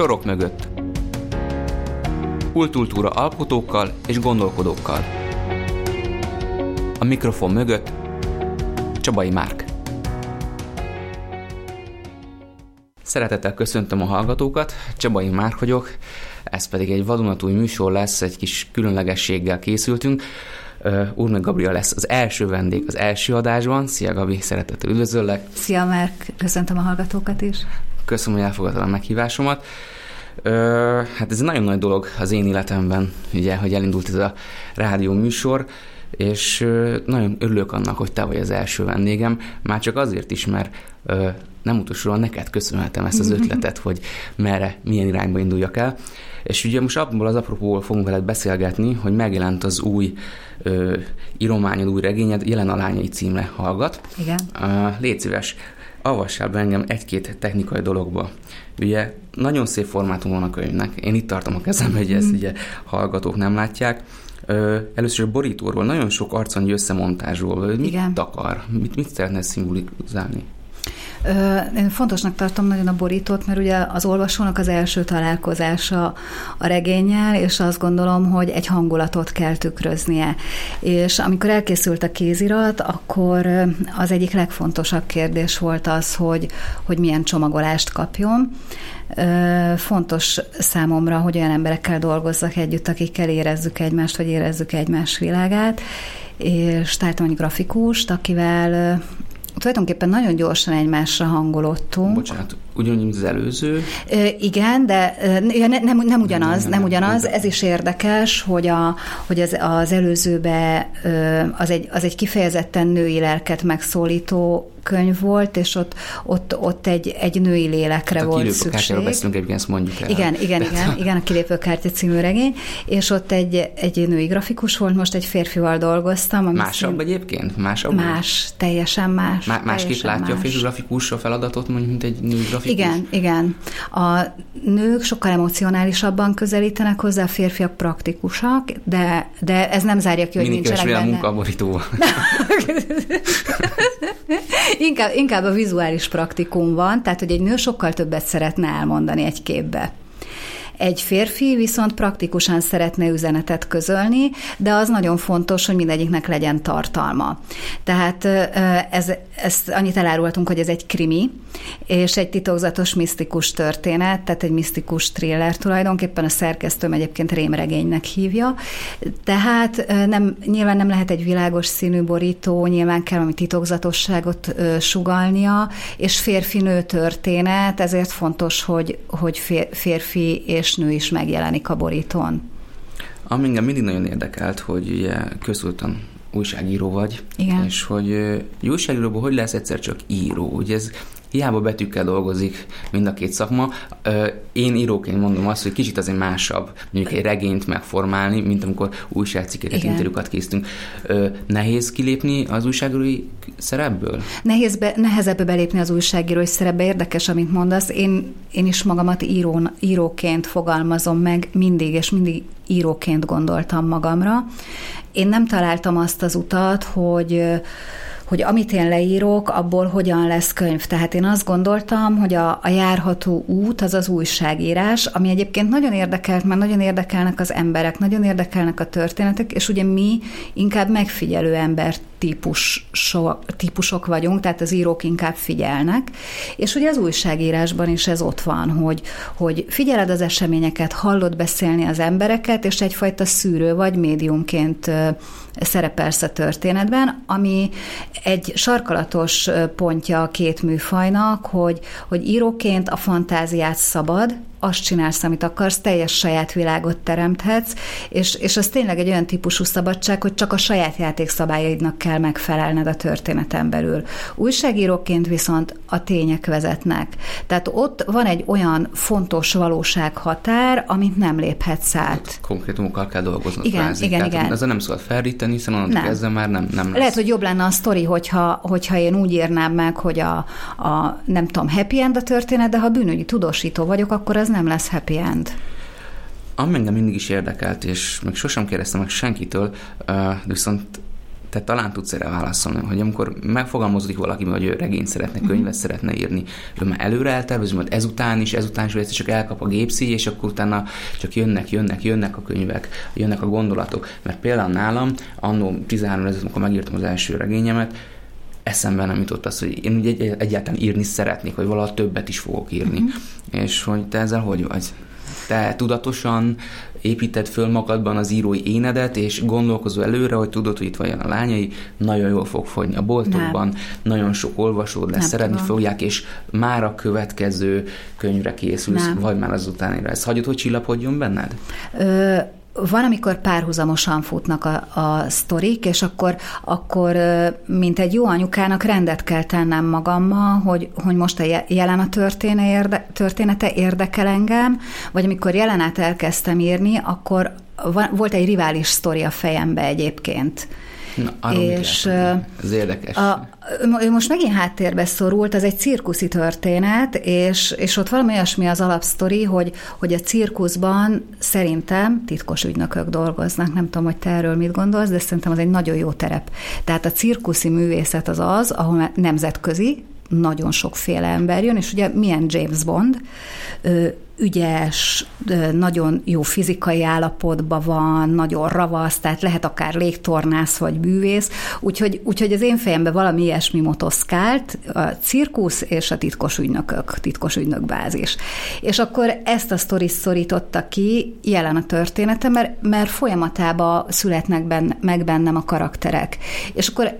sorok mögött. Kultúra alkotókkal és gondolkodókkal. A mikrofon mögött Csabai Márk. Szeretettel köszöntöm a hallgatókat, Csabai Márk vagyok, ez pedig egy vadonatúj műsor lesz, egy kis különlegességgel készültünk. Uh, meg Gabriel lesz az első vendég az első adásban. Szia Gabi, szeretettel üdvözöllek. Szia Márk, köszöntöm a hallgatókat is. Köszönöm, hogy elfogadtad a meghívásomat. Uh, hát ez egy nagyon nagy dolog az én életemben, ugye, hogy elindult ez a rádió műsor, és uh, nagyon örülök annak, hogy te vagy az első vendégem, már csak azért is, mert uh, nem utolsóan neked köszönhetem ezt az ötletet, hogy merre, milyen irányba induljak el. És ugye most abból az apropóból fogunk veled beszélgetni, hogy megjelent az új ö, írományod, új regényed, jelen a lányai címre hallgat. Igen. Uh, légy szíves, avassál be engem egy-két technikai dologba. Ugye nagyon szép formátum van a könyvnek. Én itt tartom a kezembe, hogy ezt mm. ugye hallgatók nem látják. Ö, először a borítóról, nagyon sok arcanyú összemontásról. Mit Igen. akar? Mit, mit szeretne szimbolizálni? Én fontosnak tartom nagyon a borítót, mert ugye az olvasónak az első találkozása a regényel, és azt gondolom, hogy egy hangulatot kell tükröznie. És amikor elkészült a kézirat, akkor az egyik legfontosabb kérdés volt az, hogy, hogy milyen csomagolást kapjon. Fontos számomra, hogy olyan emberekkel dolgozzak együtt, akikkel érezzük egymást, vagy érezzük egymás világát, és találtam egy grafikust, akivel tulajdonképpen nagyon gyorsan egymásra hangolottunk. Bocsánat, ugyanúgy, mint az előző? Igen, de ja, ne, nem, nem ugyanaz, nem, nem ugyanaz. Ez is érdekes, hogy, a, hogy az, az előzőbe az egy, az egy kifejezetten női lelket megszólító könyv volt, és ott, ott, ott egy, egy női lélekre volt szükség. A beszélünk, egyébként ezt mondjuk el. Igen, igen, igen, igen, a kilépőkártya című regény, és ott egy, egy női grafikus volt, most egy férfival dolgoztam. Másabb szín... egyébként? Másabb? Más, teljesen más. Má, másképp látja más. a férfi grafikus a feladatot, mondjuk, mint egy női grafikus? Igen, igen. A nők sokkal emocionálisabban közelítenek hozzá, a férfiak praktikusak, de, de ez nem zárja ki, hogy Mindig nincsenek benne. munkaborítóval. inkább, inkább a vizuális praktikum van, tehát hogy egy nő sokkal többet szeretne elmondani egy képbe. Egy férfi viszont praktikusan szeretne üzenetet közölni, de az nagyon fontos, hogy mindegyiknek legyen tartalma. Tehát ez, ezt annyit elárultunk, hogy ez egy krimi, és egy titokzatos misztikus történet, tehát egy misztikus thriller tulajdonképpen a szerkesztőm egyébként rémregénynek hívja. Tehát nem, nyilván nem lehet egy világos színű borító, nyilván kell valami titokzatosságot sugalnia, és férfi-nő történet, ezért fontos, hogy, hogy férfi és nő is megjelenik a borítón. Ami engem mindig nagyon érdekelt, hogy ugye közültan újságíró vagy, Igen. és hogy egy újságíróból hogy lesz egyszer csak író. Ugye ez hiába betűkkel dolgozik mind a két szakma. Én íróként mondom azt, hogy kicsit azért másabb mondjuk egy regényt megformálni, mint amikor újságcikkeket, interjúkat készítünk. Nehéz kilépni az újságírói szerepből? Nehéz be, nehezebb belépni az újságírói szerepbe. Érdekes, amit mondasz. Én, én is magamat író, íróként fogalmazom meg mindig, és mindig íróként gondoltam magamra. Én nem találtam azt az utat, hogy hogy amit én leírok, abból hogyan lesz könyv. Tehát én azt gondoltam, hogy a, a járható út az az újságírás, ami egyébként nagyon érdekelt, mert nagyon érdekelnek az emberek, nagyon érdekelnek a történetek, és ugye mi inkább megfigyelő ember típus, so, típusok vagyunk, tehát az írók inkább figyelnek, és ugye az újságírásban is ez ott van, hogy, hogy figyeled az eseményeket, hallod beszélni az embereket, és egyfajta szűrő vagy médiumként szerepelsz a történetben, ami egy sarkalatos pontja a két műfajnak, hogy, hogy íróként a fantáziát szabad, azt csinálsz, amit akarsz, teljes saját világot teremthetsz, és, és az tényleg egy olyan típusú szabadság, hogy csak a saját játékszabályaidnak kell megfelelned a történeten belül. Újságíróként viszont a tények vezetnek. Tehát ott van egy olyan fontos valósághatár, amit nem léphetsz át. Konkrétumokkal kell dolgozni. Igen, frázik. igen, Tehát igen. Ezzel nem szabad felríteni, hiszen onnantól kezdve már nem, nem lesz. Lehet, hogy jobb lenne a sztori, hogyha, hogyha én úgy írnám meg, hogy a, a nem tudom, happy end a történet, de ha bűnügyi tudósító vagyok, akkor az nem lesz happy end. Ami engem mindig is érdekelt, és meg sosem kérdeztem meg senkitől, de viszont te talán tudsz erre válaszolni, hogy amikor megfogalmazódik valaki, hogy ő regényt szeretne, könyvet uh-huh. szeretne írni, ő már előre eltervezi, majd ezután is, ezután is, hogy csak elkap a gépszíj, és akkor utána csak jönnek, jönnek, jönnek a könyvek, jönnek a gondolatok. Mert például nálam, annó 13 ezer, amikor megírtam az első regényemet, eszembe nem jutott az, hogy én ugye egyáltalán írni szeretnék, hogy valaha többet is fogok írni. Uh-huh. És hogy te ezzel hogy vagy? Te tudatosan építed föl magadban az írói énedet, és gondolkozó előre, hogy tudod, hogy itt van a lányai, nagyon jól fog fogyni a boltokban, nem. nagyon sok olvasód lesz, nem szeretni tudom. fogják, és már a következő könyvre készülsz, nem. vagy már az utánira. Ez hagyod, hogy csillapodjon benned? Ö, van, amikor párhuzamosan futnak a, a sztorik, és akkor, akkor, mint egy jó anyukának rendet kell tennem magammal, hogy, hogy most a jelen a történe érde, története érdekel engem, vagy amikor jelenet elkezdtem írni, akkor volt egy rivális sztori a fejembe egyébként Na, és ez érdekes. A, ő most megint háttérbe szorult, ez egy cirkuszi történet, és, és ott valami olyasmi az alapsztori, hogy, hogy a cirkuszban szerintem titkos ügynökök dolgoznak, nem tudom, hogy te erről mit gondolsz, de szerintem az egy nagyon jó terep. Tehát a cirkuszi művészet az az, ahol nemzetközi, nagyon sokféle ember jön, és ugye milyen James Bond, ügyes, nagyon jó fizikai állapotban van, nagyon ravasz, tehát lehet akár légtornász vagy bűvész, úgyhogy, úgyhogy az én fejemben valami ilyesmi motoszkált, a cirkusz és a titkos ügynökök, titkos ügynökbázis. És akkor ezt a sztori szorította ki jelen a története, mert, mert folyamatában születnek benne, meg bennem a karakterek. És akkor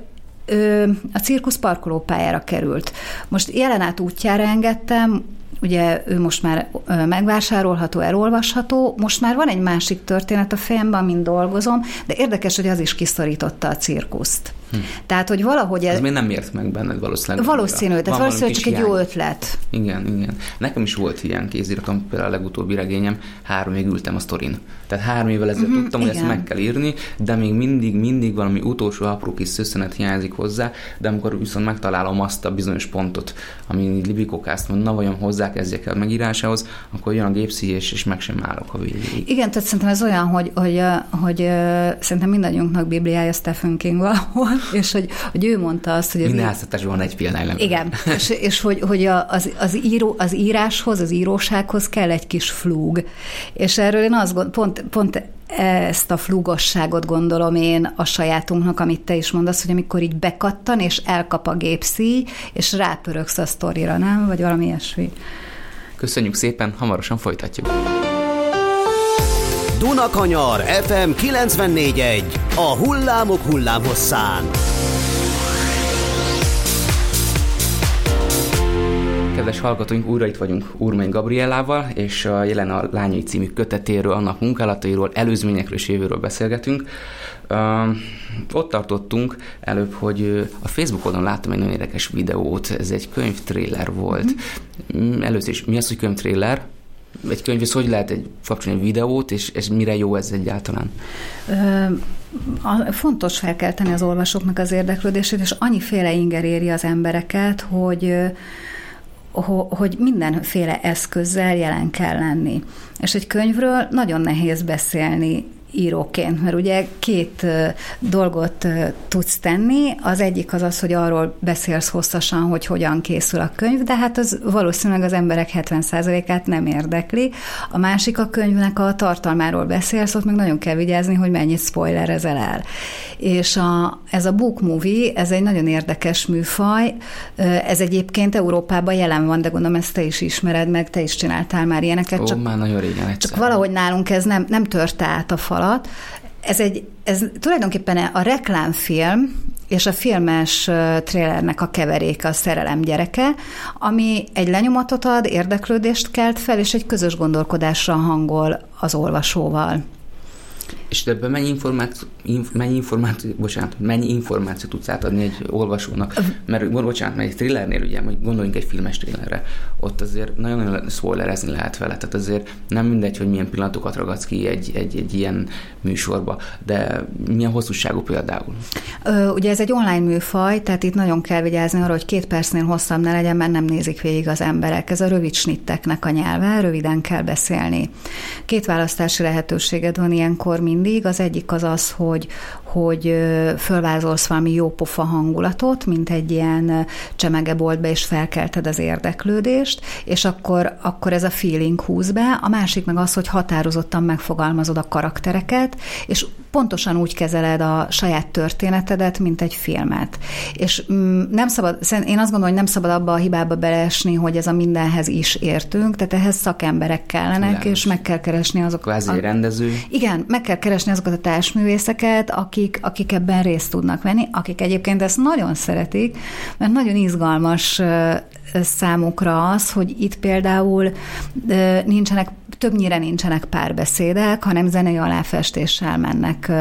a cirkusz parkolópályára került. Most jelenát útjára engedtem, ugye ő most már megvásárolható, elolvasható, most már van egy másik történet a fejemben, amin dolgozom, de érdekes, hogy az is kiszorította a cirkuszt. Hm. Tehát, hogy valahogy... Ez, ez még nem ért meg benned valószínűleg. Valószínű, tehát valószínűleg csak egy jó ötlet. Igen, igen. Nekem is volt ilyen kéziratom, például a legutóbbi regényem, három évig ültem a sztorin. Tehát három évvel ezelőtt uh-huh, tudtam, igen. hogy ezt meg kell írni, de még mindig, mindig valami utolsó apró kis szösszenet hiányzik hozzá, de amikor viszont megtalálom azt a bizonyos pontot, ami libikokászt mond, na vajon hozzákezdjek el megírásához, akkor jön a gépszi, és, és meg sem állok a végéig. Igen, tehát szerintem ez olyan, hogy, hogy, hogy, hogy szerintem mindannyiunknak Bibliája Stephen King valahol, és hogy, hogy ő mondta azt, hogy... Minden háztatásban van egy példány. Igen, és, és hogy, hogy az, az, író, az íráshoz, az írósághoz kell egy kis flúg. És erről én azt gond, pont, pont ezt a flúgosságot gondolom én a sajátunknak, amit te is mondasz, hogy amikor így bekattan, és elkap a gépszíj, és rápöröksz a sztorira, nem? Vagy valami ilyesmi. Köszönjük szépen, hamarosan folytatjuk. Dunakanyar FM 94.1 A hullámok hullámhosszán Kedves hallgatóink, újra itt vagyunk Urmai Gabriellával, és a jelen a Lányai című kötetéről, annak munkálatairól, előzményekről és jövőről beszélgetünk. Uh, ott tartottunk előbb, hogy a Facebook oldalon láttam egy nagyon érdekes videót, ez egy könyvtréler volt. Mm-hmm. Először is, mi az, hogy könyvtréler? Egy könyvhöz hogy lehet egy, kapcsolni egy videót, és, és mire jó ez egyáltalán? Ö, fontos felkelteni az olvasóknak az érdeklődését, és annyiféle inger éri az embereket, hogy hogy mindenféle eszközzel jelen kell lenni. És egy könyvről nagyon nehéz beszélni íróként, mert ugye két dolgot tudsz tenni, az egyik az az, hogy arról beszélsz hosszasan, hogy hogyan készül a könyv, de hát az valószínűleg az emberek 70%-át nem érdekli. A másik a könyvnek a tartalmáról beszélsz, ott meg nagyon kell vigyázni, hogy mennyit spoilerezel el. És a, ez a book movie, ez egy nagyon érdekes műfaj, ez egyébként Európában jelen van, de gondolom ezt te is ismered meg, te is csináltál már ilyeneket. Ó, csak, már nagyon régen egyszer. Csak valahogy nálunk ez nem, nem törte át a fal alatt. Ez, egy, ez tulajdonképpen a reklámfilm és a filmes trélernek a keveréke, a szerelem gyereke, ami egy lenyomatot ad, érdeklődést kelt fel, és egy közös gondolkodásra hangol az olvasóval. És ebben mennyi információ, inf, mennyi információ, bocsánat, mennyi információ tudsz átadni egy olvasónak? Mert, bocsánat, mert egy thrillernél, ugye, hogy gondoljunk egy filmes thrillerre, ott azért nagyon-nagyon spoilerezni lehet vele, tehát azért nem mindegy, hogy milyen pillanatokat ragadsz ki egy, egy, egy ilyen műsorba, de milyen hosszúságú például? Ugye ez egy online műfaj, tehát itt nagyon kell vigyázni arra, hogy két percnél hosszabb ne legyen, mert nem nézik végig az emberek. Ez a rövid snitteknek a nyelve, röviden kell beszélni. Két választási lehetőséged van ilyenkor mindig. Az egyik az az, hogy, hogy fölvázolsz valami jópofa hangulatot, mint egy ilyen csemegeboltba, és felkelted az érdeklődést, és akkor, akkor ez a feeling húz be. A másik meg az, hogy határozottan megfogalmazod a karaktereket, és pontosan úgy kezeled a saját történetedet, mint egy filmet. És mm, nem szabad, én azt gondolom, hogy nem szabad abba a hibába beleesni, hogy ez a mindenhez is értünk, tehát ehhez szakemberek kellenek, János. és meg kell keresni azokat. Kvázi a, rendező. Igen, meg kell keresni azokat a társművészeket, akik, akik ebben részt tudnak venni, akik egyébként ezt nagyon szeretik, mert nagyon izgalmas számukra az, hogy itt például nincsenek, többnyire nincsenek párbeszédek, hanem zenei aláfestéssel mennek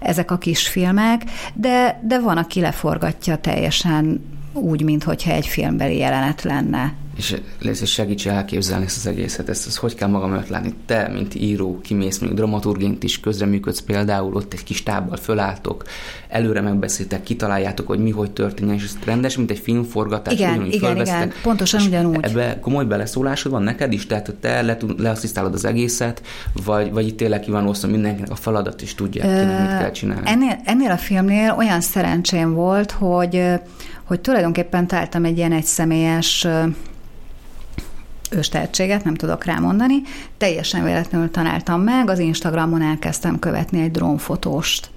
ezek a kisfilmek, de, de van, aki leforgatja teljesen úgy, mintha egy filmbeli jelenet lenne és Léci segíts elképzelni ezt az egészet, ezt, ezt hogy kell magam előtt látni. Te, mint író, kimész, mondjuk dramaturgént is közreműködsz például, ott egy kis tábbal fölálltok, előre megbeszéltek, kitaláljátok, hogy mi hogy történjen, és ez rendes, mint egy filmforgatás. Igen, igen, igen, pontosan ugyanúgy. Ebbe komoly beleszólásod van neked is, tehát te le, leasszisztálod az egészet, vagy, vagy itt tényleg ki van osztva mindenkinek a feladat, és tudja, Ö, mit kell csinálni. Ennél, ennél a filmnél olyan szerencsém volt, hogy hogy tulajdonképpen találtam egy ilyen egyszemélyes őstehetséget, nem tudok rámondani, teljesen véletlenül tanáltam meg, az Instagramon elkezdtem követni egy drónfotóst.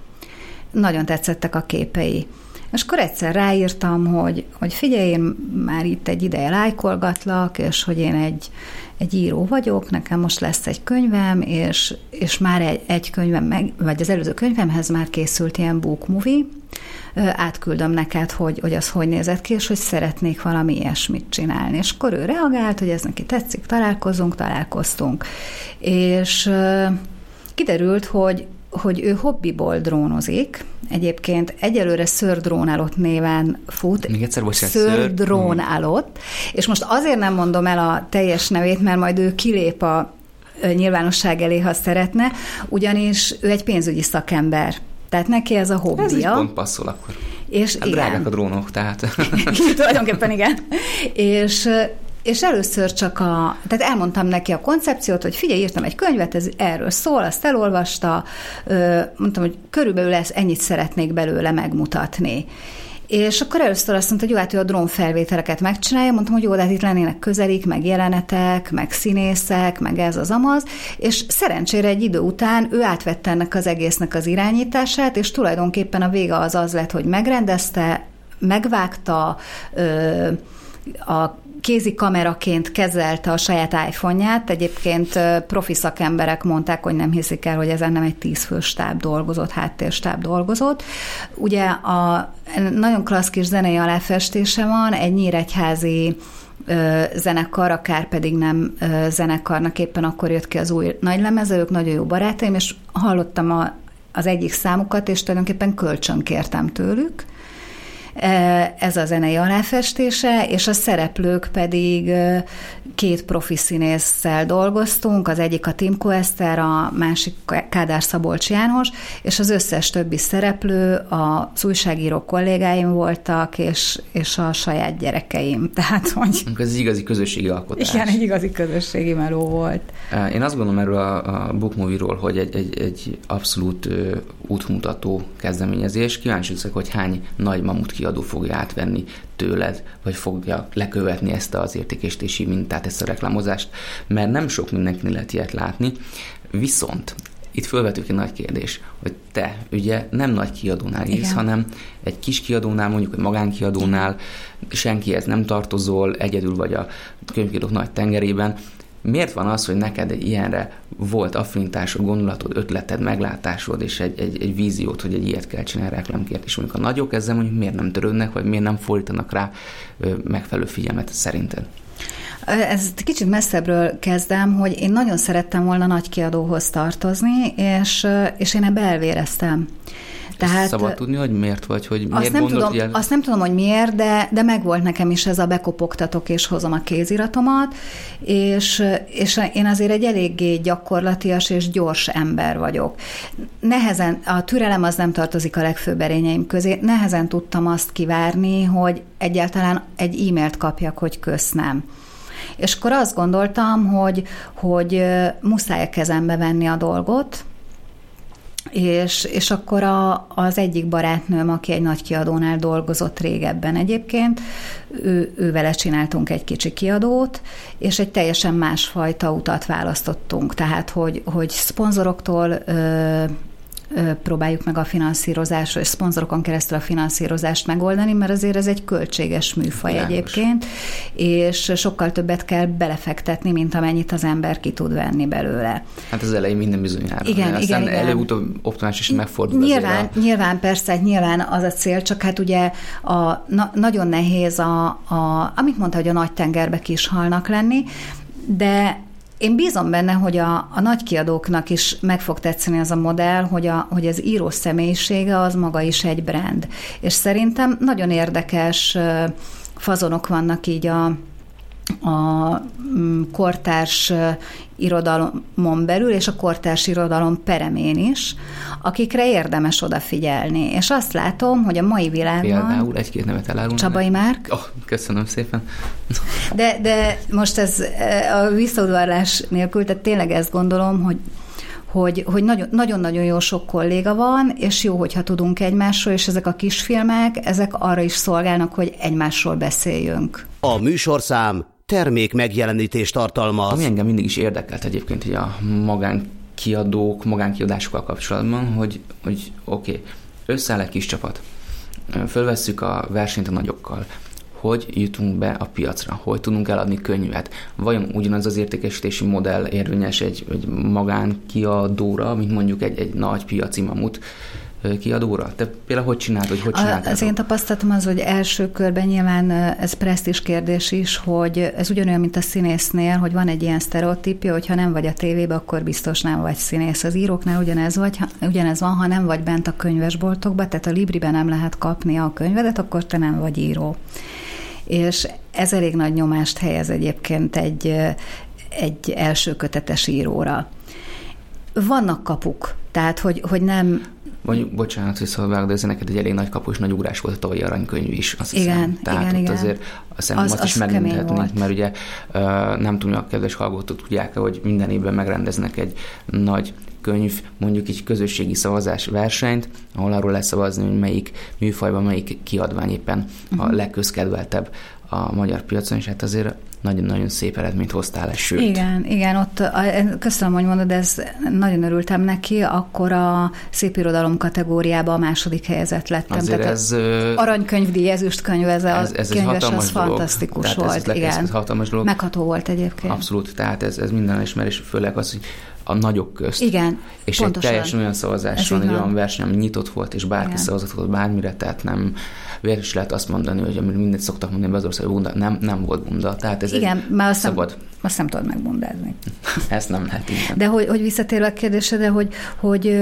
Nagyon tetszettek a képei. És akkor egyszer ráírtam, hogy, hogy figyelj, én már itt egy ideje lájkolgatlak, és hogy én egy, egy író vagyok, nekem most lesz egy könyvem, és, és már egy, egy könyvem, meg, vagy az előző könyvemhez már készült ilyen book movie, átküldöm neked, hogy, hogy az hogy nézett ki, és hogy szeretnék valami ilyesmit csinálni. És akkor ő reagált, hogy ez neki tetszik, találkozunk, találkoztunk. És kiderült, hogy hogy ő hobbiból drónozik, egyébként egyelőre szördrónálott néven fut. Még egyszer, bocsánat, szördrónálott, és most azért nem mondom el a teljes nevét, mert majd ő kilép a nyilvánosság elé, ha szeretne, ugyanis ő egy pénzügyi szakember. Tehát neki ez a hobbija. Ez pont passzol akkor. És hát drágák a drónok, tehát. Tulajdonképpen igen. És és először csak a, tehát elmondtam neki a koncepciót, hogy figyelj, írtam egy könyvet, ez erről szól, azt elolvasta, mondtam, hogy körülbelül ez ennyit szeretnék belőle megmutatni. És akkor először azt mondta, hogy jó, hát ő a drón felvételeket megcsinálja, mondtam, hogy jó, de hát itt lennének közelik, meg jelenetek, meg színészek, meg ez az amaz, és szerencsére egy idő után ő átvette ennek az egésznek az irányítását, és tulajdonképpen a vége az az lett, hogy megrendezte, megvágta, ö, a kézi kameraként kezelte a saját iPhone-ját. Egyébként profi szakemberek mondták, hogy nem hiszik el, hogy ezen nem egy tízfős stáb dolgozott, háttérstáb dolgozott. Ugye a nagyon klassz kis zenei aláfestése van, egy nyíregyházi zenekar, akár pedig nem zenekarnak éppen akkor jött ki az új nagylemeze, ők nagyon jó barátaim, és hallottam a, az egyik számukat, és tulajdonképpen kölcsön kértem tőlük, ez a zenei aláfestése, és a szereplők pedig két profi színésszel dolgoztunk, az egyik a Timko Eszter, a másik Kádár Szabolcs János, és az összes többi szereplő az újságíró kollégáim voltak, és, és a saját gyerekeim. Tehát, hogy... Ez egy igazi közösségi alkotás. Igen, egy igazi közösségi meló volt. Én azt gondolom erről a, a Book Movie-ról, hogy egy, egy, egy abszolút útmutató kezdeményezés. Kíváncsi hogy hány nagy mamut kiadó fogja átvenni tőled, vagy fogja lekövetni ezt az értékesítési mintát, ezt a reklámozást, mert nem sok mindenkinek lehet ilyet látni. Viszont itt fölvetődik egy nagy kérdés, hogy te ugye nem nagy kiadónál írsz, hanem egy kis kiadónál, mondjuk egy magánkiadónál, senkihez nem tartozol, egyedül vagy a könyvkiadók nagy tengerében, miért van az, hogy neked egy ilyenre volt affinitásod, gondolatod, ötleted, meglátásod, és egy, egy, egy víziót, hogy egy ilyet kell csinálni reklámkért, és mondjuk a nagyok ezzel mondjuk miért nem törődnek, vagy miért nem fordítanak rá megfelelő figyelmet szerinted? Ez kicsit messzebbről kezdem, hogy én nagyon szerettem volna nagy kiadóhoz tartozni, és, és én ebbe elvéreztem. Tehát, szabad tudni, hogy miért vagy, hogy miért azt nem gondolt, tudom, Azt nem tudom, hogy miért, de, de megvolt nekem is ez a bekopogtatok és hozom a kéziratomat, és, és én azért egy eléggé gyakorlatias és gyors ember vagyok. Nehezen, a türelem az nem tartozik a legfőbb erényeim közé, nehezen tudtam azt kivárni, hogy egyáltalán egy e-mailt kapjak, hogy köszönöm. És akkor azt gondoltam, hogy, hogy muszáj a kezembe venni a dolgot, és, és akkor a, az egyik barátnőm, aki egy nagy kiadónál dolgozott régebben egyébként, ő, ő vele csináltunk egy kicsi kiadót, és egy teljesen másfajta utat választottunk, tehát hogy, hogy szponzoroktól ö, próbáljuk meg a finanszírozásra, és szponzorokon keresztül a finanszírozást megoldani, mert azért ez egy költséges műfaj Világos. egyébként, és sokkal többet kell belefektetni, mint amennyit az ember ki tud venni belőle. Hát az elején minden bizonyára. Igen, Aztán igen, előbb-utóbb optimális is megfordul. Nyilván, a... nyilván persze, nyilván az a cél, csak hát ugye a, na, nagyon nehéz a, a, amit mondta, hogy a nagy tengerbe is halnak lenni, de én bízom benne, hogy a, a nagy kiadóknak is meg fog tetszeni az a modell, hogy, a, hogy az író személyisége az maga is egy brand. És szerintem nagyon érdekes fazonok vannak így a, a mm, kortárs irodalomon belül, és a kortárs irodalom peremén is, akikre érdemes odafigyelni. És azt látom, hogy a mai világban... Például egy-két nevet elárulni. Csabai Márk. Oh, köszönöm szépen. De, de most ez a visszaudvarlás nélkül, tehát tényleg ezt gondolom, hogy hogy, hogy nagyon-nagyon jó sok kolléga van, és jó, hogyha tudunk egymásról, és ezek a kisfilmek, ezek arra is szolgálnak, hogy egymásról beszéljünk. A műsorszám termék megjelenítést tartalmaz. Ami engem mindig is érdekelt egyébként, hogy a magánkiadók, magánkiadásokkal kapcsolatban, hogy, hogy oké, okay, összeáll egy kis csapat, fölvesszük a versenyt a nagyokkal, hogy jutunk be a piacra, hogy tudunk eladni könyvet. Vajon ugyanaz az értékesítési modell érvényes egy, egy magánkiadóra, mint mondjuk egy, egy nagy piaci mamut, kiadóra? Te például hogy csinálod, hogy hogy csinálod? Az én tapasztalatom az, hogy első körben nyilván ez presztis kérdés is, hogy ez ugyanolyan, mint a színésznél, hogy van egy ilyen sztereotípia, hogy ha nem vagy a tévébe, akkor biztos nem vagy színész. Az íróknál ugyanez, vagy, ugyanez van, ha nem vagy bent a könyvesboltokba, tehát a Libriben nem lehet kapni a könyvedet, akkor te nem vagy író. És ez elég nagy nyomást helyez egyébként egy, egy első kötetes íróra. Vannak kapuk, tehát hogy, hogy nem Mondjuk, bocsánat, hogy szóval de ez neked egy elég nagy kapus, nagy ugrás volt a tavalyi aranykönyv is, azt igen, hiszem. Tehát igen, igen. azért azt, az, azt az is megmutatni, mert ugye nem tudom, a kedves hallgatók tudják hogy minden évben megrendeznek egy nagy könyv, mondjuk egy közösségi szavazás versenyt, ahol arról lesz szavazni, hogy melyik műfajban, melyik kiadvány éppen uh-huh. a mhm. legközkedveltebb a magyar piacon, és hát azért nagyon-nagyon szép eredményt hoztál, sőt. Igen, igen, ott köszönöm, hogy mondod, ez nagyon örültem neki, akkor a szép irodalom kategóriában a második helyezett lettem. Azért Tehát ez, aranykönyvdíj, ezüstkönyv, ez, ez, ez könyves, az dolog. fantasztikus tehát volt. Ez, igen. Ez, ez hatalmas dolog. Megható volt egyébként. Abszolút, tehát ez, ez minden ismerés, főleg az, hogy a nagyok közt. Igen, És pontosan. egy teljesen olyan szavazás van, egy olyan verseny, ami nyitott volt, és bárki Igen. szavazott bármire, tehát nem végül is lehet azt mondani, hogy amit mindent szoktak mondani az ország bunda, nem, nem volt bunda. Tehát ez Igen, egy mert azt szabad. Nem, azt nem tudod megbundázni. Ezt nem lehet így. De hogy, hogy visszatérve a kérdésedre, hogy, hogy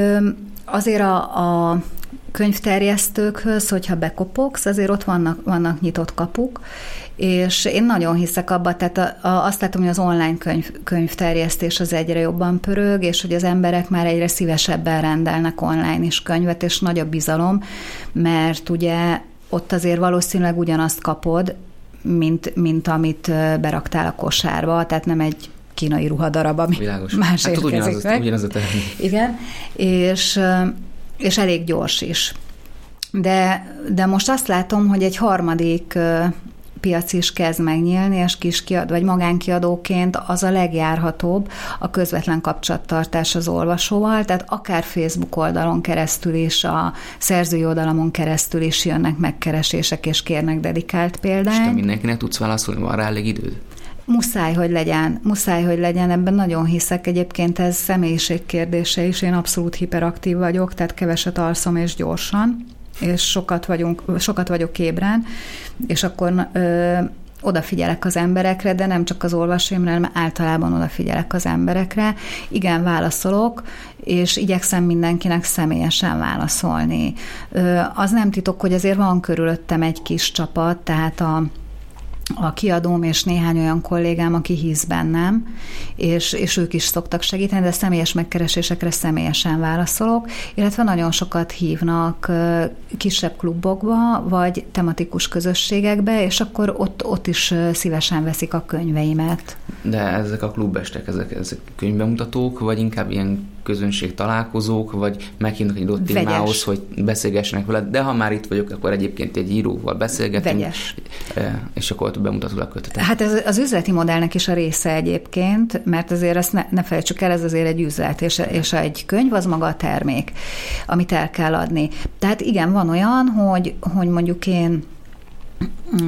azért a, a könyvterjesztőkhöz, hogyha bekopogsz, azért ott vannak, vannak nyitott kapuk, és én nagyon hiszek abba, tehát a, a, azt látom, hogy az online könyv, könyvterjesztés az egyre jobban pörög, és hogy az emberek már egyre szívesebben rendelnek online is könyvet, és nagy a bizalom, mert ugye ott azért valószínűleg ugyanazt kapod, mint, mint amit beraktál a kosárba, tehát nem egy kínai ruhadarab, ami Világos. más hát, érkezik ugyanaz, meg. Ugyanaz a Igen, és, és elég gyors is. De, de most azt látom, hogy egy harmadik piac is kezd megnyílni, és kis kiad, vagy magánkiadóként az a legjárhatóbb a közvetlen kapcsolattartás az olvasóval, tehát akár Facebook oldalon keresztül is, a szerzői oldalamon keresztül is jönnek megkeresések, és kérnek dedikált példányt. És te mindenkinek tudsz válaszolni, van rá elég időd? Muszáj, hogy legyen, muszáj, hogy legyen, ebben nagyon hiszek. Egyébként ez személyiség kérdése is, én abszolút hiperaktív vagyok, tehát keveset alszom és gyorsan és sokat, vagyunk, sokat vagyok ébren, és akkor ö, odafigyelek az emberekre, de nem csak az olvasóimra, hanem általában odafigyelek az emberekre. Igen, válaszolok, és igyekszem mindenkinek személyesen válaszolni. Az nem titok, hogy azért van körülöttem egy kis csapat, tehát a a kiadóm és néhány olyan kollégám, aki hisz bennem, és, és ők is szoktak segíteni, de személyes megkeresésekre személyesen válaszolok, illetve nagyon sokat hívnak kisebb klubokba, vagy tematikus közösségekbe, és akkor ott, ott is szívesen veszik a könyveimet. De ezek a klubestek, ezek, ezek könyvbemutatók, vagy inkább ilyen közönség találkozók, vagy meghívnak egy adott témához, hogy beszélgessenek vele, de ha már itt vagyok, akkor egyébként egy íróval beszélgetünk, Vegyes. és akkor ott bemutatod a kötetet. Hát ez az üzleti modellnek is a része egyébként, mert azért ezt ne, ne felejtsük el, ez azért egy üzlet, és, és egy könyv az maga a termék, amit el kell adni. Tehát igen, van olyan, hogy, hogy mondjuk én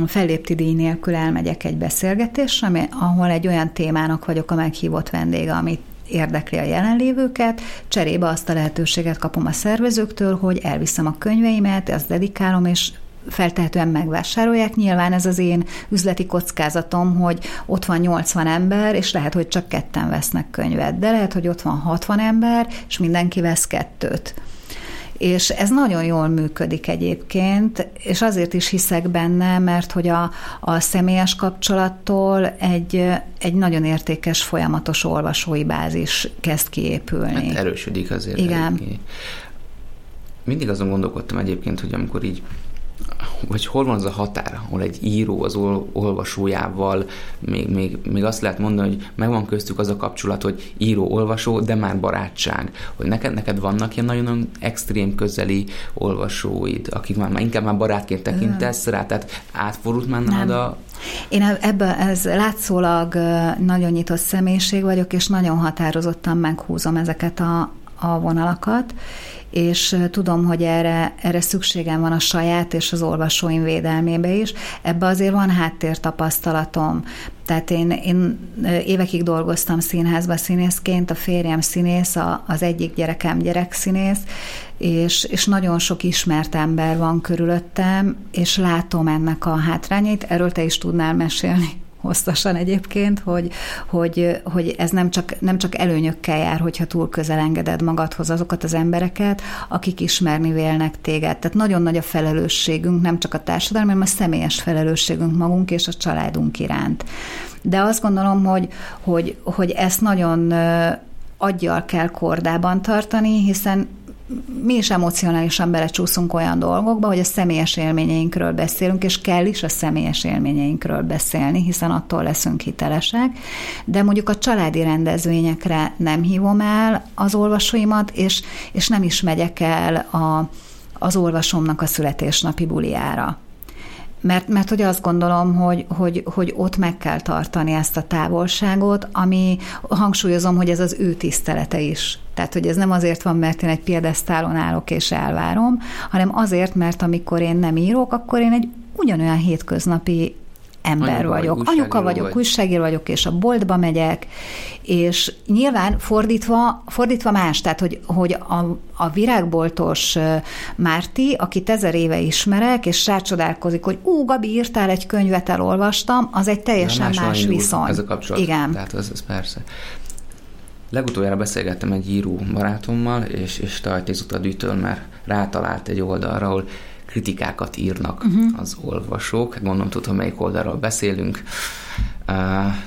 fellépti díj nélkül elmegyek egy beszélgetésre, ahol egy olyan témának vagyok a meghívott vendége, amit érdekli a jelenlévőket, cserébe azt a lehetőséget kapom a szervezőktől, hogy elviszem a könyveimet, azt dedikálom, és feltehetően megvásárolják. Nyilván ez az én üzleti kockázatom, hogy ott van 80 ember, és lehet, hogy csak ketten vesznek könyvet, de lehet, hogy ott van 60 ember, és mindenki vesz kettőt. És ez nagyon jól működik egyébként, és azért is hiszek benne, mert hogy a, a személyes kapcsolattól egy, egy nagyon értékes, folyamatos olvasói bázis kezd kiépülni. Hát erősödik azért. Igen. Eléggé. Mindig azon gondolkodtam egyébként, hogy amikor így vagy hol van az a határ, ahol egy író az olvasójával még, még, még azt lehet mondani, hogy megvan köztük az a kapcsolat, hogy író-olvasó, de már barátság. Hogy neked, neked vannak ilyen nagyon extrém közeli olvasóid, akik már, már inkább már barátként tekintesz rá, tehát átfordult már nálad a én ebben ez látszólag nagyon nyitott személyiség vagyok, és nagyon határozottan meghúzom ezeket a, a vonalakat, és tudom, hogy erre, erre szükségem van a saját és az olvasóim védelmébe is. Ebbe azért van háttértapasztalatom. Tehát én, én évekig dolgoztam színházba színészként, a férjem színész, a, az egyik gyerekem gyerekszínész, és, és nagyon sok ismert ember van körülöttem, és látom ennek a hátrányait. Erről te is tudnál mesélni hosszasan egyébként, hogy, hogy, hogy ez nem csak, nem csak előnyökkel jár, hogyha túl közel engeded magadhoz azokat az embereket, akik ismerni vélnek téged. Tehát nagyon nagy a felelősségünk, nem csak a társadalmi, hanem a személyes felelősségünk magunk és a családunk iránt. De azt gondolom, hogy, hogy, hogy ezt nagyon aggyal kell kordában tartani, hiszen mi is emocionálisan belecsúszunk olyan dolgokba, hogy a személyes élményeinkről beszélünk, és kell is a személyes élményeinkről beszélni, hiszen attól leszünk hitelesek, de mondjuk a családi rendezvényekre nem hívom el az olvasóimat, és, és nem is megyek el a, az olvasomnak a születésnapi buliára mert, mert hogy azt gondolom, hogy, hogy, hogy ott meg kell tartani ezt a távolságot, ami hangsúlyozom, hogy ez az ő tisztelete is. Tehát, hogy ez nem azért van, mert én egy piedesztálon állok és elvárom, hanem azért, mert amikor én nem írok, akkor én egy ugyanolyan hétköznapi ember Anyuka vagyok. Vagy Anyuka vagyok, vagy. újságíró vagyok, és a boltba megyek, és nyilván fordítva, fordítva más, tehát hogy, hogy a, a virágboltos Márti, akit ezer éve ismerek, és rácsodálkozik, hogy ú, Gabi, írtál egy könyvet, elolvastam, az egy teljesen más, más viszony. Ez a kapcsolat. Igen. Tehát ez, ez persze. Legutoljára beszélgettem egy író barátommal, és, és Tajtéz Utadűtől, mert rátalált egy oldalra, ahol kritikákat írnak uh-huh. az olvasók. Hát gondolom tudom, melyik oldalról beszélünk.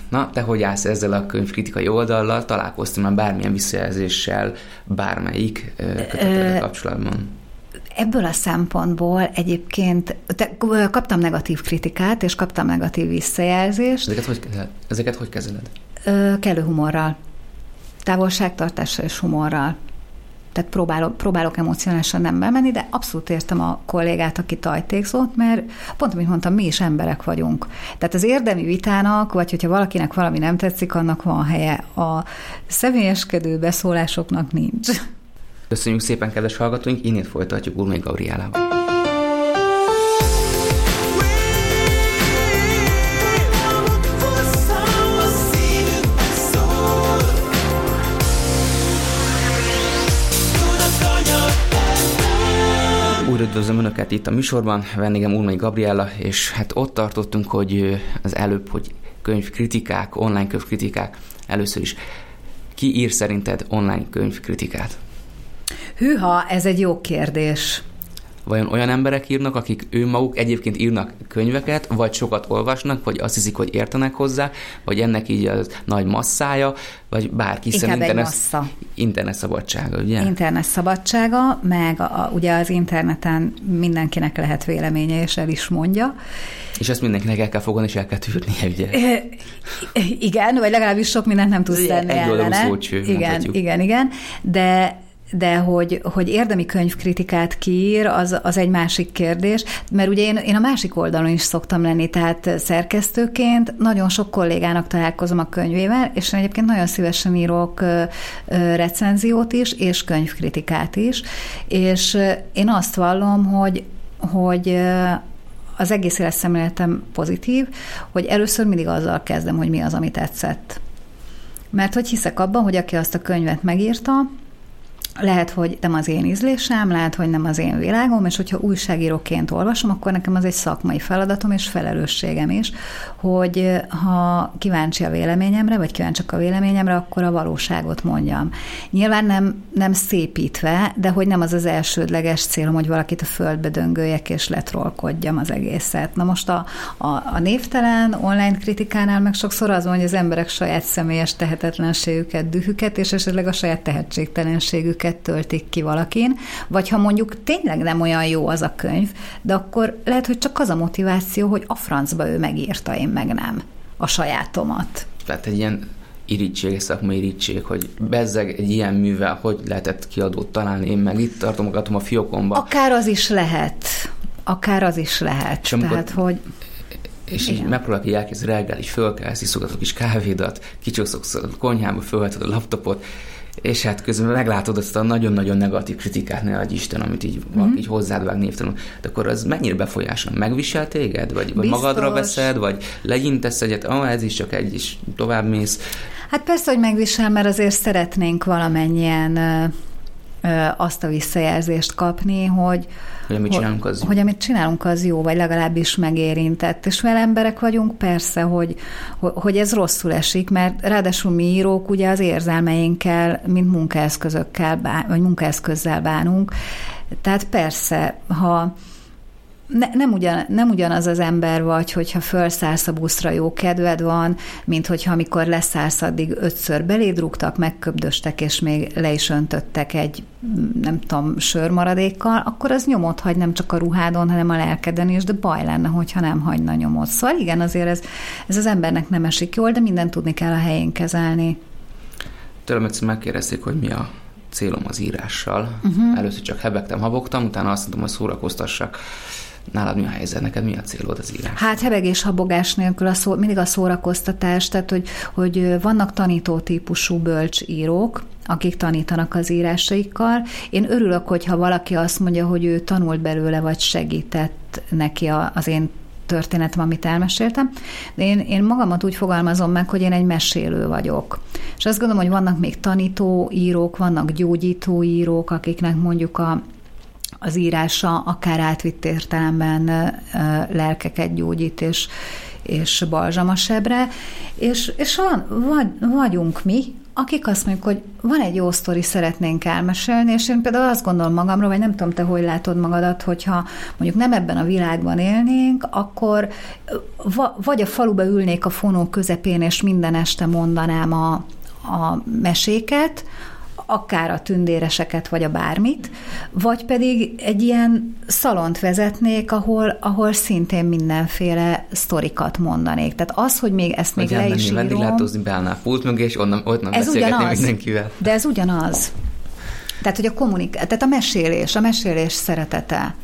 Na, te hogy állsz ezzel a könyvkritikai oldallal? Találkoztam már bármilyen visszajelzéssel bármelyik kötetekkel kapcsolatban? Ebből a szempontból egyébként te, kaptam negatív kritikát, és kaptam negatív visszajelzést. Ezeket hogy, ezeket hogy kezeled? Kellő humorral. Távolságtartással és humorral tehát próbálok, próbálok emocionálisan nem bemenni, de abszolút értem a kollégát, aki tajtékzott, mert pont, amit mondtam, mi is emberek vagyunk. Tehát az érdemi vitának, vagy hogyha valakinek valami nem tetszik, annak van helye. A személyeskedő beszólásoknak nincs. Köszönjük szépen, kedves hallgatóink, innét folytatjuk Urmai Gabrielával. Üdvözlöm Önöket itt a műsorban, vendégem Urmai Gabriella, és hát ott tartottunk, hogy az előbb, hogy könyvkritikák, online könyvkritikák, először is. Ki ír szerinted online könyvkritikát? Hűha, ez egy jó kérdés. Vajon olyan emberek írnak, akik ő maguk egyébként írnak könyveket, vagy sokat olvasnak, vagy azt hiszik, hogy értenek hozzá, vagy ennek így a nagy masszája, vagy bárki, hiszen internet, massza. internet szabadsága, ugye? Internet szabadsága, meg a, a, ugye az interneten mindenkinek lehet véleménye, és el is mondja. És ezt mindenkinek el kell fogadni, és el kell tűrnie, ugye? Igen, vagy legalábbis sok mindent nem tudsz tenni egy ellene. Szócső, igen, igen, igen, de de hogy, hogy érdemi könyvkritikát kiír, az, az egy másik kérdés, mert ugye én, én a másik oldalon is szoktam lenni, tehát szerkesztőként nagyon sok kollégának találkozom a könyvével, és én egyébként nagyon szívesen írok recenziót is, és könyvkritikát is, és én azt vallom, hogy, hogy az egész életszemléletem pozitív, hogy először mindig azzal kezdem, hogy mi az, ami tetszett. Mert hogy hiszek abban, hogy aki azt a könyvet megírta, lehet, hogy nem az én ízlésem, lehet, hogy nem az én világom, és hogyha újságíróként olvasom, akkor nekem az egy szakmai feladatom és felelősségem is, hogy ha kíváncsi a véleményemre, vagy kíváncsiak a véleményemre, akkor a valóságot mondjam. Nyilván nem, nem szépítve, de hogy nem az az elsődleges célom, hogy valakit a földbe döngöljek és letrolkodjam az egészet. Na most a, a, a névtelen online kritikánál meg sokszor az van, hogy az emberek saját személyes tehetetlenségüket, dühüket, és esetleg a saját tehetségtelenségüket időket töltik ki valakin, vagy ha mondjuk tényleg nem olyan jó az a könyv, de akkor lehet, hogy csak az a motiváció, hogy a francba ő megírta, én meg nem a sajátomat. Tehát egy ilyen irítség, szakmai irítség, hogy bezzeg egy ilyen művel, hogy lehetett kiadót találni, én meg itt tartom magatom a fiókomba. Akár az is lehet. Akár az is lehet. És amikor, Tehát, hogy és Igen. így megpróbálok így elkezdeni reggel, is fölkelsz, iszogatok kis kávédat, kicsokszok a konyhába, fölheted a laptopot, és hát közben meglátod azt a nagyon-nagyon negatív kritikát, ne adj Isten, amit így mm-hmm. valaki így hozzád vág névtelen. De akkor az mennyire befolyásol? Megvisel téged? Vagy, vagy magadra veszed? Vagy legyintesz egyet? Ah, ez is csak egy, is tovább mész. Hát persze, hogy megvisel, mert azért szeretnénk valamennyien azt a visszajelzést kapni, hogy, hogy amit csinálunk az hogy amit csinálunk az jó, vagy legalábbis megérintett. És mivel emberek vagyunk, persze, hogy, hogy ez rosszul esik, mert ráadásul mi írók ugye az érzelmeinkkel, mint munkaeszközökkel, vagy munkaeszközzel bánunk. Tehát persze, ha ne, nem, ugyan, nem ugyanaz az ember vagy, hogyha felszállsz a buszra, jó kedved van, mint hogyha amikor leszállsz, addig ötször belédrugtak, megköbdöstek, és még le is öntöttek egy, nem tudom, sörmaradékkal, akkor az nyomot hagy nem csak a ruhádon, hanem a lelkeden is, de baj lenne, hogyha nem hagyna nyomot. Szóval igen, azért ez, ez az embernek nem esik jól, de mindent tudni kell a helyén kezelni. Tőlem egyszer megkérdezték, hogy mi a célom az írással. Uh-huh. Először csak hebegtem, habogtam, utána azt mondtam, hogy szórakoztassak. Nálad mi a helyzet? Neked mi a célod az írás? Hát hebegés, habogás nélkül a szó, mindig a szórakoztatás, tehát hogy, hogy vannak tanító típusú bölcs írók, akik tanítanak az írásaikkal. Én örülök, hogyha valaki azt mondja, hogy ő tanult belőle, vagy segített neki az én történetem, amit elmeséltem. De én, én magamat úgy fogalmazom meg, hogy én egy mesélő vagyok. És azt gondolom, hogy vannak még tanító írók, vannak gyógyító írók, akiknek mondjuk a az írása akár átvitt értelemben lelkeket gyógyít, és, és balzsam a sebre, és, és van, vagy, vagyunk mi, akik azt mondjuk, hogy van egy jó sztori, szeretnénk elmesélni, és én például azt gondolom magamról, vagy nem tudom, te hogy látod magadat, hogyha mondjuk nem ebben a világban élnénk, akkor vagy a faluba ülnék a fonó közepén, és minden este mondanám a, a meséket, akár a tündéreseket, vagy a bármit, vagy pedig egy ilyen szalont vezetnék, ahol, ahol szintén mindenféle sztorikat mondanék. Tehát az, hogy még ezt még le is írom... Vendéglátózni beállnál pult mögé, és onnan, onnan ez ugyanaz, mindenkivel. De ez ugyanaz. Tehát, hogy a kommunik... Tehát a mesélés, a mesélés szeretete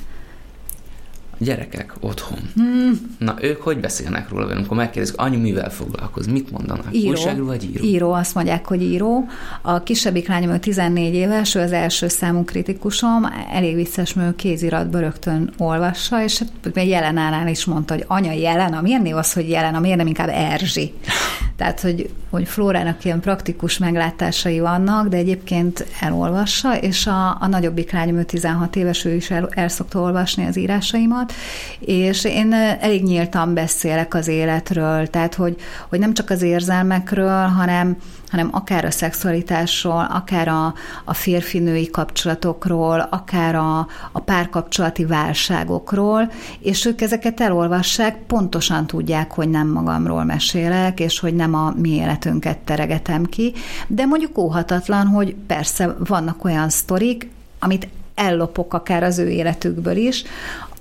gyerekek otthon. Hmm. Na, ők hogy beszélnek róla velünk, amikor megkérdezik, anyu mivel foglalkoz, mit mondanak? Író. Újságíró vagy író? Író, azt mondják, hogy író. A kisebbik lányom 14 éves, ő az első számú kritikusom, elég vicces, mert ő kéziratba rögtön olvassa, és hát jelenánál is mondta, hogy anya jelen, a miért név az, hogy jelen, a miért nem inkább Erzsi. Tehát, hogy, hogy Flórának ilyen praktikus meglátásai vannak, de egyébként elolvassa, és a, a nagyobbik lányom, ő 16 éves, ő is el, el szokta olvasni az írásaimat, kapcsolat, és én elég nyíltan beszélek az életről, tehát hogy, hogy nem csak az érzelmekről, hanem, hanem akár a szexualitásról, akár a, a férfinői kapcsolatokról, akár a, a párkapcsolati válságokról, és ők ezeket elolvassák, pontosan tudják, hogy nem magamról mesélek, és hogy nem a mi életünket teregetem ki, de mondjuk óhatatlan, hogy persze vannak olyan sztorik, amit ellopok akár az ő életükből is,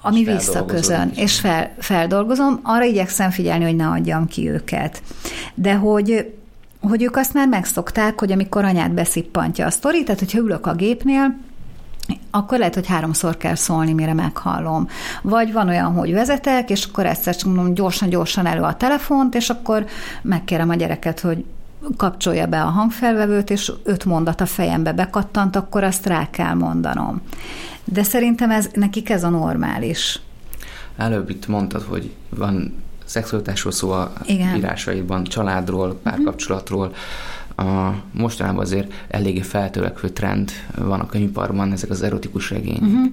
ami és visszaközön, és fel, feldolgozom, arra igyekszem figyelni, hogy ne adjam ki őket. De hogy hogy ők azt már megszokták, hogy amikor anyát beszippantja a sztori, tehát hogyha ülök a gépnél, akkor lehet, hogy háromszor kell szólni, mire meghallom. Vagy van olyan, hogy vezetek, és akkor egyszer csak mondom gyorsan-gyorsan elő a telefont, és akkor megkérem a gyereket, hogy kapcsolja be a hangfelvevőt, és öt mondat a fejembe bekattant, akkor azt rá kell mondanom. De szerintem ez, nekik ez a normális. Előbb itt mondtad, hogy van szexualitásról szó a Igen. írásaidban, családról, párkapcsolatról. A, mostanában azért eléggé feltörekvő trend van a könyvparban, ezek az erotikus regények. Uh-huh.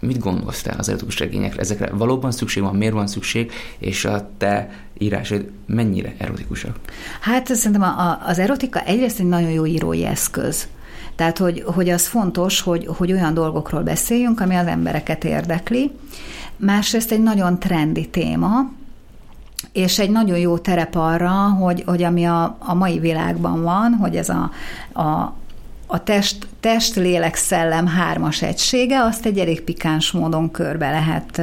Mit gondolsz te az erotikus regényekre? Ezekre valóban szükség van? Miért van szükség? És a te írásaid mennyire erotikusak? Hát szerintem a, a, az erotika egyrészt egy nagyon jó írói eszköz. Tehát, hogy, hogy az fontos, hogy, hogy olyan dolgokról beszéljünk, ami az embereket érdekli. Másrészt egy nagyon trendi téma, és egy nagyon jó terep arra, hogy, hogy ami a, a mai világban van, hogy ez a, a, a test, test, lélek, szellem hármas egysége, azt egy elég pikáns módon körbe lehet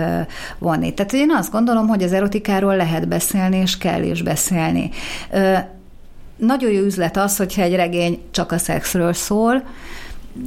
vonni. Tehát én azt gondolom, hogy az erotikáról lehet beszélni, és kell is beszélni. Nagyon jó üzlet az, hogyha egy regény csak a szexről szól,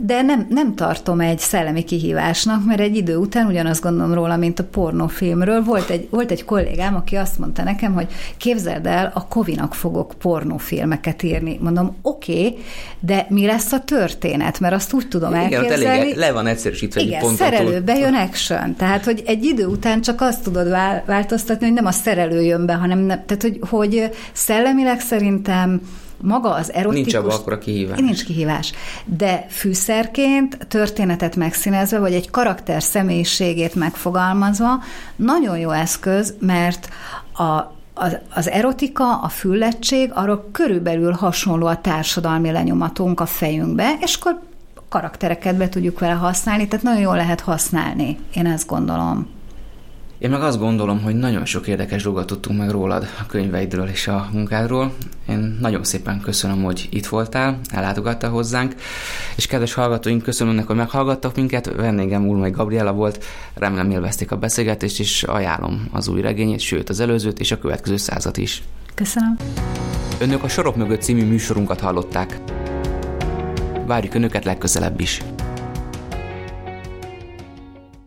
de nem, nem tartom egy szellemi kihívásnak, mert egy idő után ugyanazt gondolom róla, mint a pornófilmről. Volt egy, volt egy kollégám, aki azt mondta nekem, hogy képzeld el, a Kovinak fogok pornófilmeket írni. Mondom, oké, okay, de mi lesz a történet? Mert azt úgy tudom Igen, elképzelni. Elég le van egyszerűsítve Igen, egy szerelő bejön action. Tehát, hogy egy idő után csak azt tudod változtatni, hogy nem a szerelő jön be, hanem nem, tehát, hogy, hogy szellemileg szerintem maga az erotikus... Nincs abban akkor a kihívás. Nincs kihívás. De fűszerként történetet megszínezve, vagy egy karakter személyiségét megfogalmazva, nagyon jó eszköz, mert a az, az erotika, a füllettség, arra körülbelül hasonló a társadalmi lenyomatunk a fejünkbe, és akkor karaktereket be tudjuk vele használni, tehát nagyon jól lehet használni, én ezt gondolom. Én meg azt gondolom, hogy nagyon sok érdekes dolgot tudtunk meg rólad, a könyveidről és a munkádról. Én nagyon szépen köszönöm, hogy itt voltál, ellátogattál hozzánk, és kedves hallgatóink, köszönöm önnek, hogy meghallgattak minket. Vendégem Ulmai Gabriela volt, remélem élvezték a beszélgetést, és ajánlom az új regényét, sőt az előzőt és a következő százat is. Köszönöm. Önök a Sorok mögött című műsorunkat hallották. Várjuk Önöket legközelebb is.